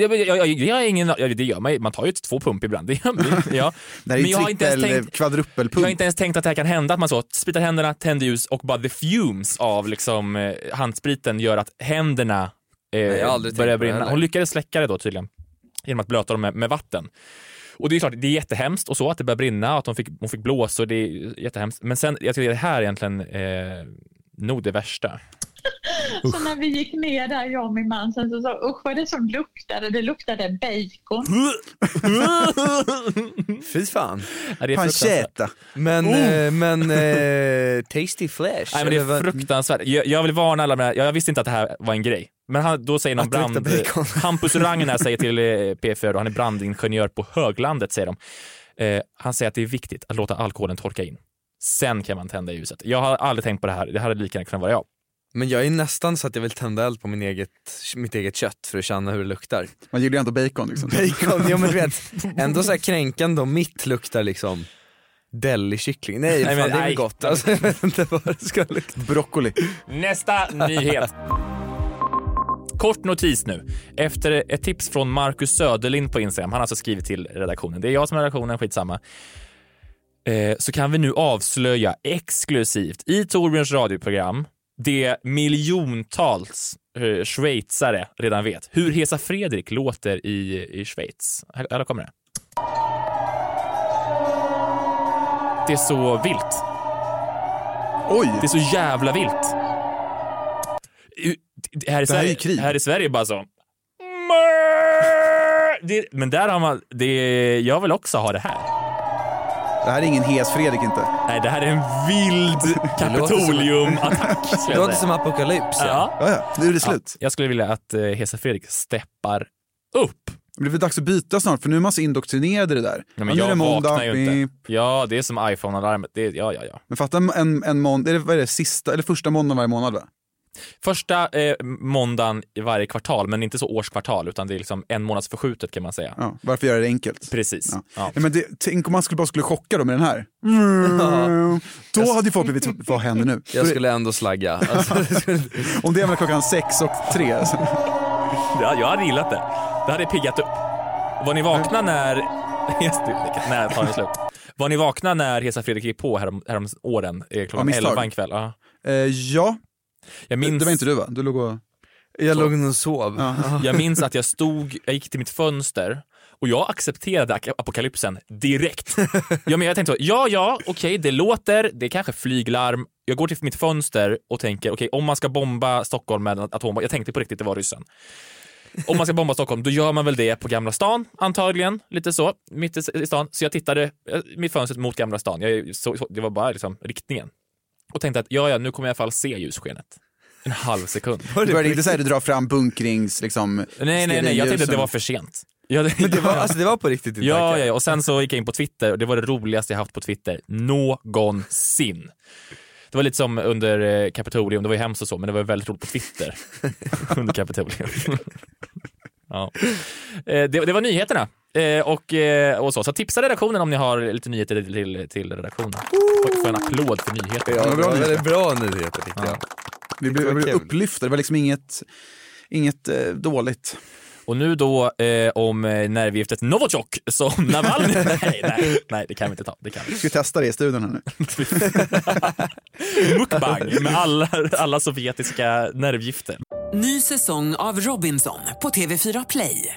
Jag, jag, jag, jag har ingen, ja, det gör man, man tar ju två pump ibland. Det gör man, ja. Det är Men jag har inte ens tänkt- kvadruppelpump. Jag har inte ens tänkt att det här kan hända, att man så spritar händerna, tänder ljus och bara the fumes av liksom, eh, handspriten gör att händerna eh, tänkt börjar brinna. Hon lyckades släcka det då tydligen genom att blöta dem med, med vatten. Och det är klart, det är jättehemskt och så att det börjar brinna och att hon fick, hon fick blåsor, det är jättehemskt. Men sen, jag tycker det här är egentligen eh, nog det värsta. Så när vi gick ner där, jag och min man, sen så sa usch vad det som luktade. Det luktade bacon. Fy fan. Ja, det är fruktansvärt. Pancetta. Men, Oh. eh, men eh, tasty flesh. Nej men det är fruktansvärt. Jag, jag vill varna alla med, jag visste inte att det här var en grej. Men han, då säger någon brand... Hampus Ragnar säger till eh, P4, och han är brandingenjör på Höglandet säger de. Eh, han säger att det är viktigt att låta alkoholen torka in. Sen kan man tända ljuset. Jag har aldrig tänkt på det här, det hade lika gärna kunnat vara jag. Men jag är nästan så att jag vill tända eld på min eget, mitt eget kött för att känna hur det luktar. Man gillar ju ändå bacon liksom. Bacon, ja men du vet, ändå så här kränkande om mitt luktar liksom deli-kyckling. Nej, Nej, fan, men det är väl gott. Alltså, jag vet inte vad det ska lukta. Broccoli. Nästa nyhet. Kort notis nu. Efter ett tips från Marcus Söderlind på Instagram, han har alltså skrivit till redaktionen, det är jag som är redaktionen, skitsamma. Eh, så kan vi nu avslöja exklusivt i Torbjörns radioprogram det miljontals eh, schweizare redan vet. Hur Hesa Fredrik låter i, i Schweiz. Här, här kommer det. Det är så vilt. Oj! Det är så jävla vilt. Här i, Det här är krig. här i Sverige bara så. Det, men där har man, det, jag vill också ha det här. Det här är ingen hes Fredrik inte. Nej, det här är en vild Kapitolium-attack. Det jag låter som apokalyps. Ja. Ja, ja. Nu är det slut. Jag skulle vilja att eh, Hesa Fredrik steppar upp. Det blir väl dags att byta snart för nu är man så indoktrinerad i det där. Ja, men Ja, nu är det jag måndag. vaknar ju inte. Ja, det är som iPhone-alarmet. Det, ja, ja, ja. Men fatta en, en, en måndag, är det, vad är det, sista, eller första måndagen varje månad va? Första eh, måndagen i varje kvartal, men inte så årskvartal, utan det är liksom en månads förskjutet kan man säga. Ja, varför göra det enkelt? Precis. Ja. Ja. Ja, men det, tänk om man skulle bara skulle chocka dem med den här. Då hade ju folk blivit, vad händer nu? Jag skulle ändå slagga. Alltså, Om det är mellan klockan sex och tre. alltså. Ja, jag hade gillat det. Det hade piggat upp. Var ni vakna när... Just det, när tar det slut? Var ni vakna när Hesa Fredrik gick på härom, härom åren eh, klockan? 11 en kväll? Ja. Eh, ja, Jag minns, det var inte du va? Du låg och... jag låg och sov. Ja. jag minns att jag stod, jag gick till mitt fönster och jag accepterade apokalypsen direkt. Ja, men jag tänkte så, ja, ja, okej, det låter, det är kanske flyglarm. Jag går till mitt fönster och tänker, okej, om man ska bomba Stockholm med en atombomb, jag tänkte på riktigt, det var ryssen. Om man ska bomba Stockholm, då gör man väl det på Gamla stan, antagligen, lite så, mitt i stan. Så jag tittade eh, mitt fönster mot Gamla stan, jag, så, så, det var bara liksom riktningen. Och tänkte att, ja, ja, nu kommer jag i alla fall se ljusskenet. En halv sekund. Du började inte säga att du drar fram bunkrings, liksom... Nej, nej, nej, jag tänkte att det var för sent. Ja, det, Men det var, alltså, det var på riktigt ja, ja, ja, och sen så gick jag in på Twitter och det var det roligaste jag haft på Twitter någonsin. Det var lite som under eh, Kapitolium, det var ju hemskt och så, men det var väldigt roligt på Twitter under Kapitolium. ja. Eh, det, det var nyheterna. Eh, och, eh, och så. så tipsa redaktionen om ni har lite nyheter till, till redaktionen. Får får en applåd för nyheter. Ja, det bra var väldigt bra nyheter tyckte jag. Vi blev, blev upplyfta, det var liksom inget, inget eh, dåligt. Och nu då eh, om eh, nervgiftet Novichok som Navalny... nej, nej, nej, det kan vi inte ta. Det kan vi. Ska vi testa det i studion här nu? Mukbang med alla, alla sovjetiska nervgifter. Ny säsong av Robinson på TV4 Play.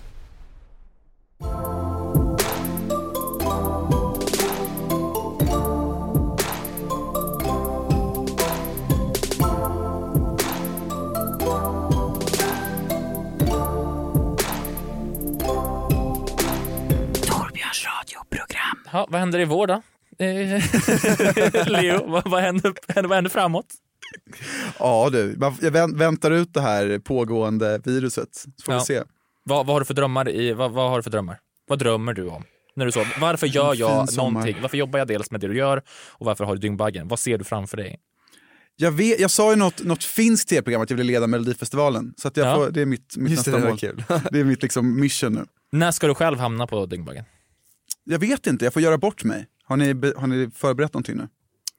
Ja, vad händer i vår då? Eh, Leo, vad, vad, händer, vad händer framåt? Ja du, jag vänt- väntar ut det här pågående viruset, så får vi Ja. se. Vad, vad har du för drömmar? I, vad, vad har du för drömmar? Vad drömmer du om? När du sover? Varför gör jag någonting? Varför jobbar jag dels med det du gör och varför har du dyngbaggen? Vad ser du framför dig? Jag, vet, jag sa ju något, något finskt tv-program att jag ville leda Melodifestivalen, så att jag Ja. får, det är mitt, mitt Just det, nästa det mål. kul. det är mitt liksom mission nu. När ska du själv hamna på dyngbaggen? Jag vet inte, jag får göra bort mig. Har ni, har ni förberett någonting nu?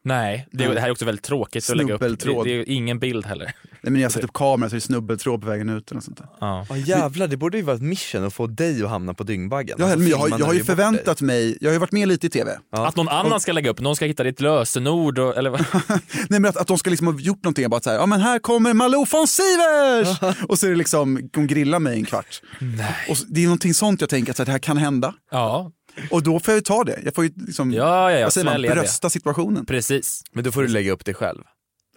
Nej, det, det här är också väldigt tråkigt att lägga upp. Det, Snubbeltråd. det är ingen bild heller. Nej men jag har satt upp kameran så det är snubbeltråd på vägen ut något sånt där. Ja. Ja jävlar, det borde ju vara ett mission att få dig att hamna på dyngbaggen. Ja, Alltså, men jag, har, filma jag har ju förväntat mig, jag har ju varit med lite i tv. Att någon annan ska lägga upp, någon ska hitta ditt lösenord och, eller vad? Nej men att, att de ska liksom ha gjort någonting, bara så här, ja men här kommer Malou von Sivers! och så är det liksom, de grillar mig en kvart. Nej. Och så, det är någonting sånt jag tänker att så här, det här kan hända. Ja. Och då får jag ju ta det. Jag får ju liksom, Ja, ja, ja, vad säger man, svälja det. brösta situationen. Precis. Men då får du lägga upp det själv.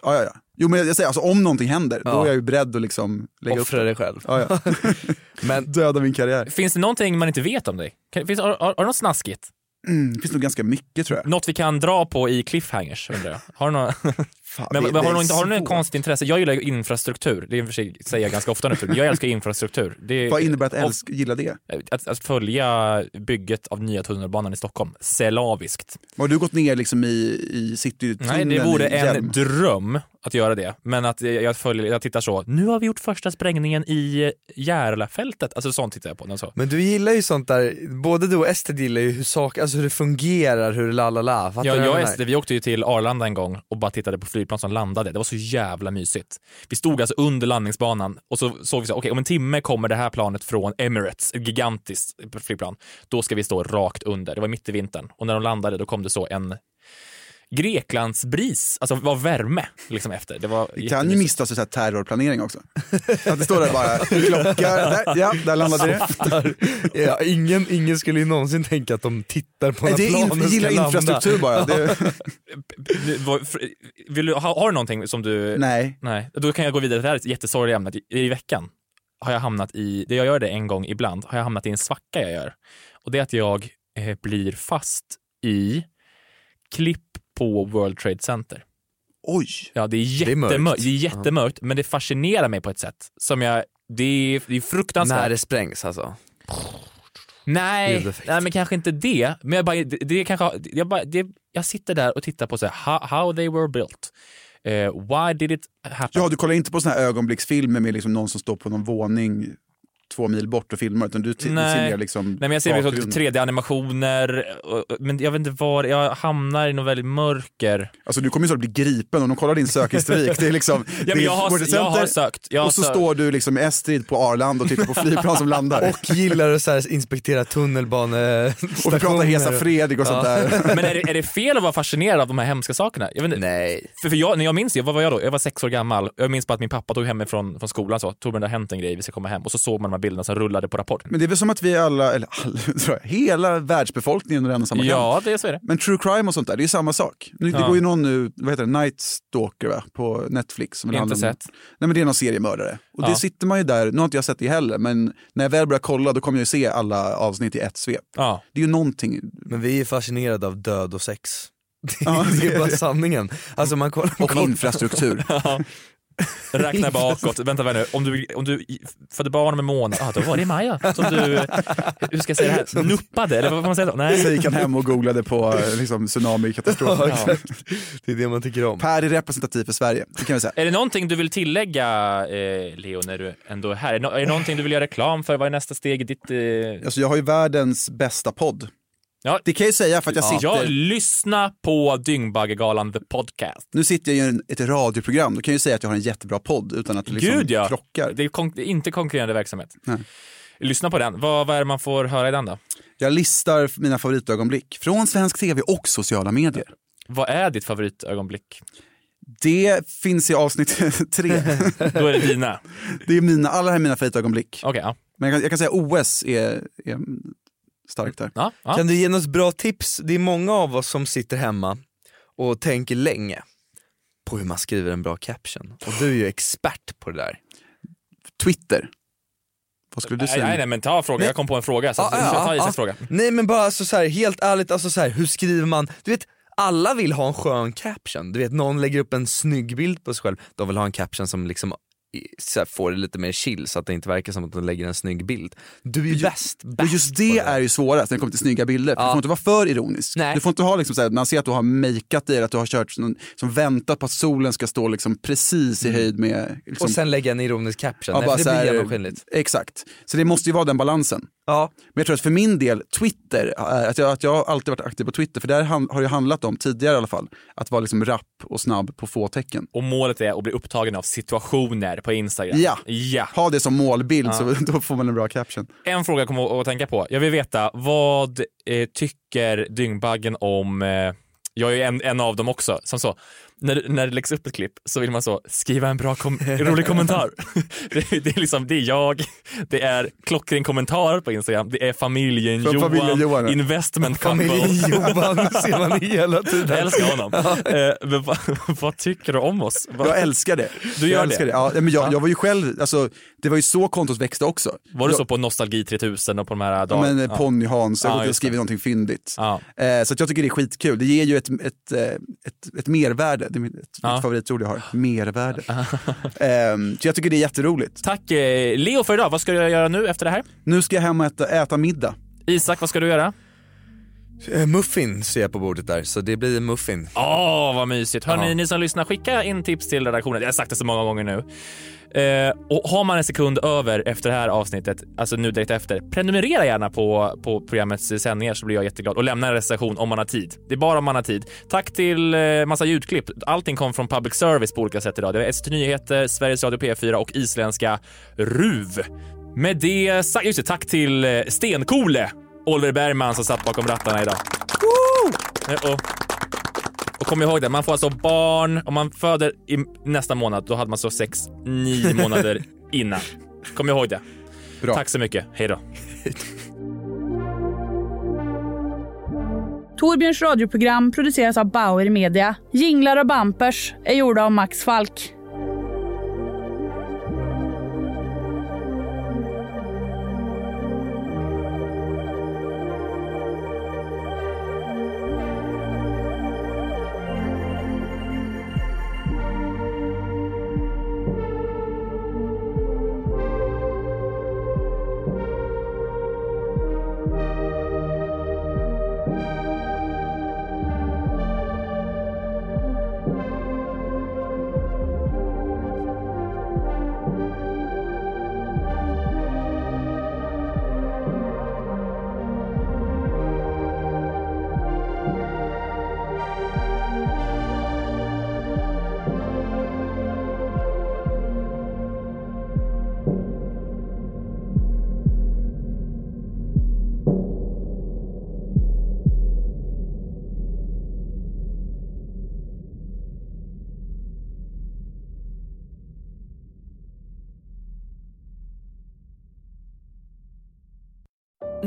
Ja, ja, ja. Jo men jag säger, alltså, om någonting händer, då Ja. är jag ju beredd att liksom lägga Offra upp dig själv. Ja, ja. Men Döda min karriär. Finns det någonting man inte vet om dig? Finns, har, har, har du något snaskigt? Mm, det finns nog ganska mycket tror jag. Något vi kan dra på i cliffhangers undrar jag. Har du något, Fan, men, det- men, har du har du något konstigt intresse? Jag gillar infrastruktur, det är för sig säger jag ganska ofta nu för jag älskar infrastruktur. Är, Vad innebär att älsk, gilla det? Att, att följa bygget av nya tunnelbanan i Stockholm, slaviskt. Har du gått ner liksom i, i citytunneln Nej, det vore en dröm att göra det. Men att jag, följer, jag tittar så, nu har vi gjort första sprängningen i Järlafältet. Alltså sånt tittar jag på. Den så. Men du gillar ju sånt där, både du och Ester gillar ju hur saker, alltså hur det fungerar, hur la la la. Ja, jag och? Ester, vi åkte ju till Arlanda en gång och bara tittade på flygplan som landade. Det var så jävla mysigt. Vi stod alltså under landningsbanan och så såg vi så, okej om en timme kommer det här planet från Emirates, ett gigantiskt flygplan. Då ska vi stå rakt under. Det var mitt i vintern och när de landade då kom det så en Greklandsbris, alltså var värme liksom efter. Det var Det kan ju misstas så här terrorplanering också. Att det står där bara, klocka, där, ja, där landade det. Ja, ingen, ingen skulle ju någonsin tänka att de tittar på Nej, när det är planen in, gillar ska infrastruktur landa. bara. Det, Vill du, har, har du någonting som du... nej. Nej. Då kan jag gå vidare. Det här är ett jättesorgligt ämne. I, I veckan har jag hamnat i, det jag gör det en gång ibland, har jag hamnat i en svacka jag gör. Och det är att jag eh, blir fast i klipp på World Trade Center. Oj. Ja, det är Det är mörkt. det är jättemörkt men det fascinerar mig på ett sätt som jag, det är, det är fruktansvärt. När det sprängs alltså. Nej, nej men kanske inte det. Men jag, bara, det, det är kanske, jag, bara, det, jag sitter där och tittar på så här, how, how they were built. Eh, why did it happen? Ja, du kollar inte på såna här ögonblicksfilmer med liksom någon som står på någon våning två mil bort och filmar, utan du t- Nej. ser mer liksom Nej men jag ser liksom bakgrunden. 3D-animationer, och- och- men jag vet inte var, jag hamnar i något väldigt mörker. Alltså du kommer ju snart bli gripen om de kollar din sökhistorik. Det är liksom, Ja, men är jag har- World jag har sökt, jag har och så sökt. står du liksom med Estrid på Arlanda och tittar på flygplan som landar. Och gillar att så här inspektera tunnelbanestationer. Och vi pratar Hesa Fredrik och sånt där. Men är det, är det fel att vara fascinerad av de här hemska sakerna? Jag vet inte. Nej. För, för jag, när jag minns det, vad var jag då? Jag var sex år gammal. Jag minns bara att min pappa tog hem mig från, från skolan så, Torbjörn det har hänt en grej, vi ska komma hem. Och så såg man de här bilderna som rullade på Rapport. Men det är väl som att vi alla, eller alla, jag, hela världsbefolkningen under en och samma kam. Ja, det är så är det. Men true crime och sånt där, det är ju samma sak. Nu, Det Ja. går ju någon nu, vad heter det, Night Stalker va? på Netflix. Som Inte om- sett. Nej men det är någon seriemördare. Och Ja. det sitter man ju där, nu har inte jag sett det heller, men när jag väl börjar kolla då kommer jag ju se alla avsnitt i ett svep. Ja. Det är ju någonting. Men vi är fascinerade av död och sex. Det, Ja, det är det- bara sanningen. Alltså man kollar, Och infrastruktur. Ja. Räkna bakåt. Vänta, vänta nu. Om du, om du födde barn om en månad, ah, då var det Maja som du, hur ska jag säga det här, nuppade? Eller vad får man säga då? Nej. Så gick han hem och googlade på eh, liksom, tsunami-katastrofen. Ja, exakt. Det är det man tycker om. Per är representativ för Sverige, det kan vi säga. Är det någonting du vill tillägga, eh, Leo, när du ändå är här? Är det, no- är det någonting du vill göra reklam för? Vad är nästa steg i ditt... Eh... Alltså, jag har ju världens bästa podd. Ja. Det kan jag säga för att jag Ja. sitter... Ja, lyssna på Dyngbaggegalan the podcast. Nu sitter jag i ett radioprogram, då kan jag ju säga att jag har en jättebra podd utan att det liksom Gud ja! krockar. Det är, kon- inte konkurrerande verksamhet. Nej. Lyssna på den. Vad, vad är det man får höra i den då? Jag listar mina favoritögonblick från svensk tv och sociala medier. Vad är ditt favoritögonblick? Det finns i avsnitt tre. Då är det dina. Det är mina, alla här är mina favoritögonblick. Okej, ja. Men jag kan, jag kan säga OS är, är starkt där. Ja, ja. Kan du ge oss bra tips? Det är många av oss som sitter hemma och tänker länge på hur man skriver en bra caption. Och du är ju expert på det där. Twitter. Vad skulle du säga? nej, nej men ta frågan, Nej. jag kom på en fråga. Så Ja, ta, ja, ta ja. Isaks fråga. Nej men bara alltså så här, helt ärligt, alltså så här, hur skriver man? Du vet, alla vill ha en skön caption. Du vet, någon lägger upp en snygg bild på sig själv, de vill ha en caption som liksom så får det lite mer chill så att det inte verkar som att de lägger en snygg bild. Du är ju bäst, Och just på det är ju svårast när det kommer till snygga bilder. För Du får inte vara för ironisk. Nej. Du får inte ha liksom så här, man ser att du har makeat dig, att du har kört som, som väntat på att solen ska stå liksom precis i höjd med... Liksom, Och sen lägga en ironisk caption, Ja, Nej, bara det blir genomskinligt. Exakt. Så det måste ju vara den balansen. Ja. Men jag tror att för min del, Twitter, är att jag, att jag har alltid varit aktiv på Twitter, för där har det handlat om, tidigare i alla fall, att vara liksom rapp och snabb på få tecken. Och målet är att bli upptagen av situationer på Instagram. Ja. ja. Ha det som målbild Ja. så då får man en bra caption. En fråga jag kommer att tänka på. Jag vill veta, vad eh, tycker Dyngbaggen om eh, jag är en, en av dem också, som så, när, när det läggs upp ett klipp så vill man så skriva en bra kom rolig kommentar. det, det är liksom, det är jag, det är klockren kommentar på Instagram, det är familjen Johan, familjen Johan, ja. investment. Familjen Johan ser man hela tiden. Jag älskar honom. Eh, men vad, vad tycker du om oss? Vad- Jag älskar det. Du gör jag älskar det? det. Ja, men jag, Ja. jag var ju själv, alltså, det var ju så kontot växte också. Var du så på Nostalgi 3000 och på de här Ja, dagarna? men eh, Ponny Hans, jag Ja, har just skrivit någonting fyndigt. Ja. Eh, så jag tycker det är skitkul. Det ger ju ett, ett, eh, ett, ett mervärde, det är mitt, Ja. mitt favoritord jag har, mervärde. eh, så jag tycker det är jätteroligt. Tack eh, Leo för idag. Vad ska du göra nu efter det här? Nu ska jag hem och äta, äta middag. Isak, vad ska du göra? Eh, Muffin ser jag på bordet där, så det blir muffin. Åh, vad mysigt. Hörni, ni som lyssnar, skicka in tips till redaktionen. Jag har sagt det så många gånger nu. Eh, och har man en sekund över efter det här avsnittet, alltså nu direkt efter, prenumerera gärna på, på programmets sändningar så blir jag jätteglad och lämna en recension om man har tid. Det är bara om man har tid. Tack till eh, massa ljudklipp. Allting kom från public service på olika sätt idag. Det var SVT Nyheter, Sveriges Radio P4 och isländska RUV. Med det sagt, just det, tack till eh, Stenkole, Oliver Bergman som satt bakom rattarna idag. Eh, Och, och kom ihåg det, man får alltså barn, om man föder i nästa månad, då hade man så sex, nio månader innan. Kom ihåg det. Bra. Tack så mycket, hej då. Torbjörns radioprogram produceras av Bauer Media. Jinglar och bampers är gjorda av Max Falk.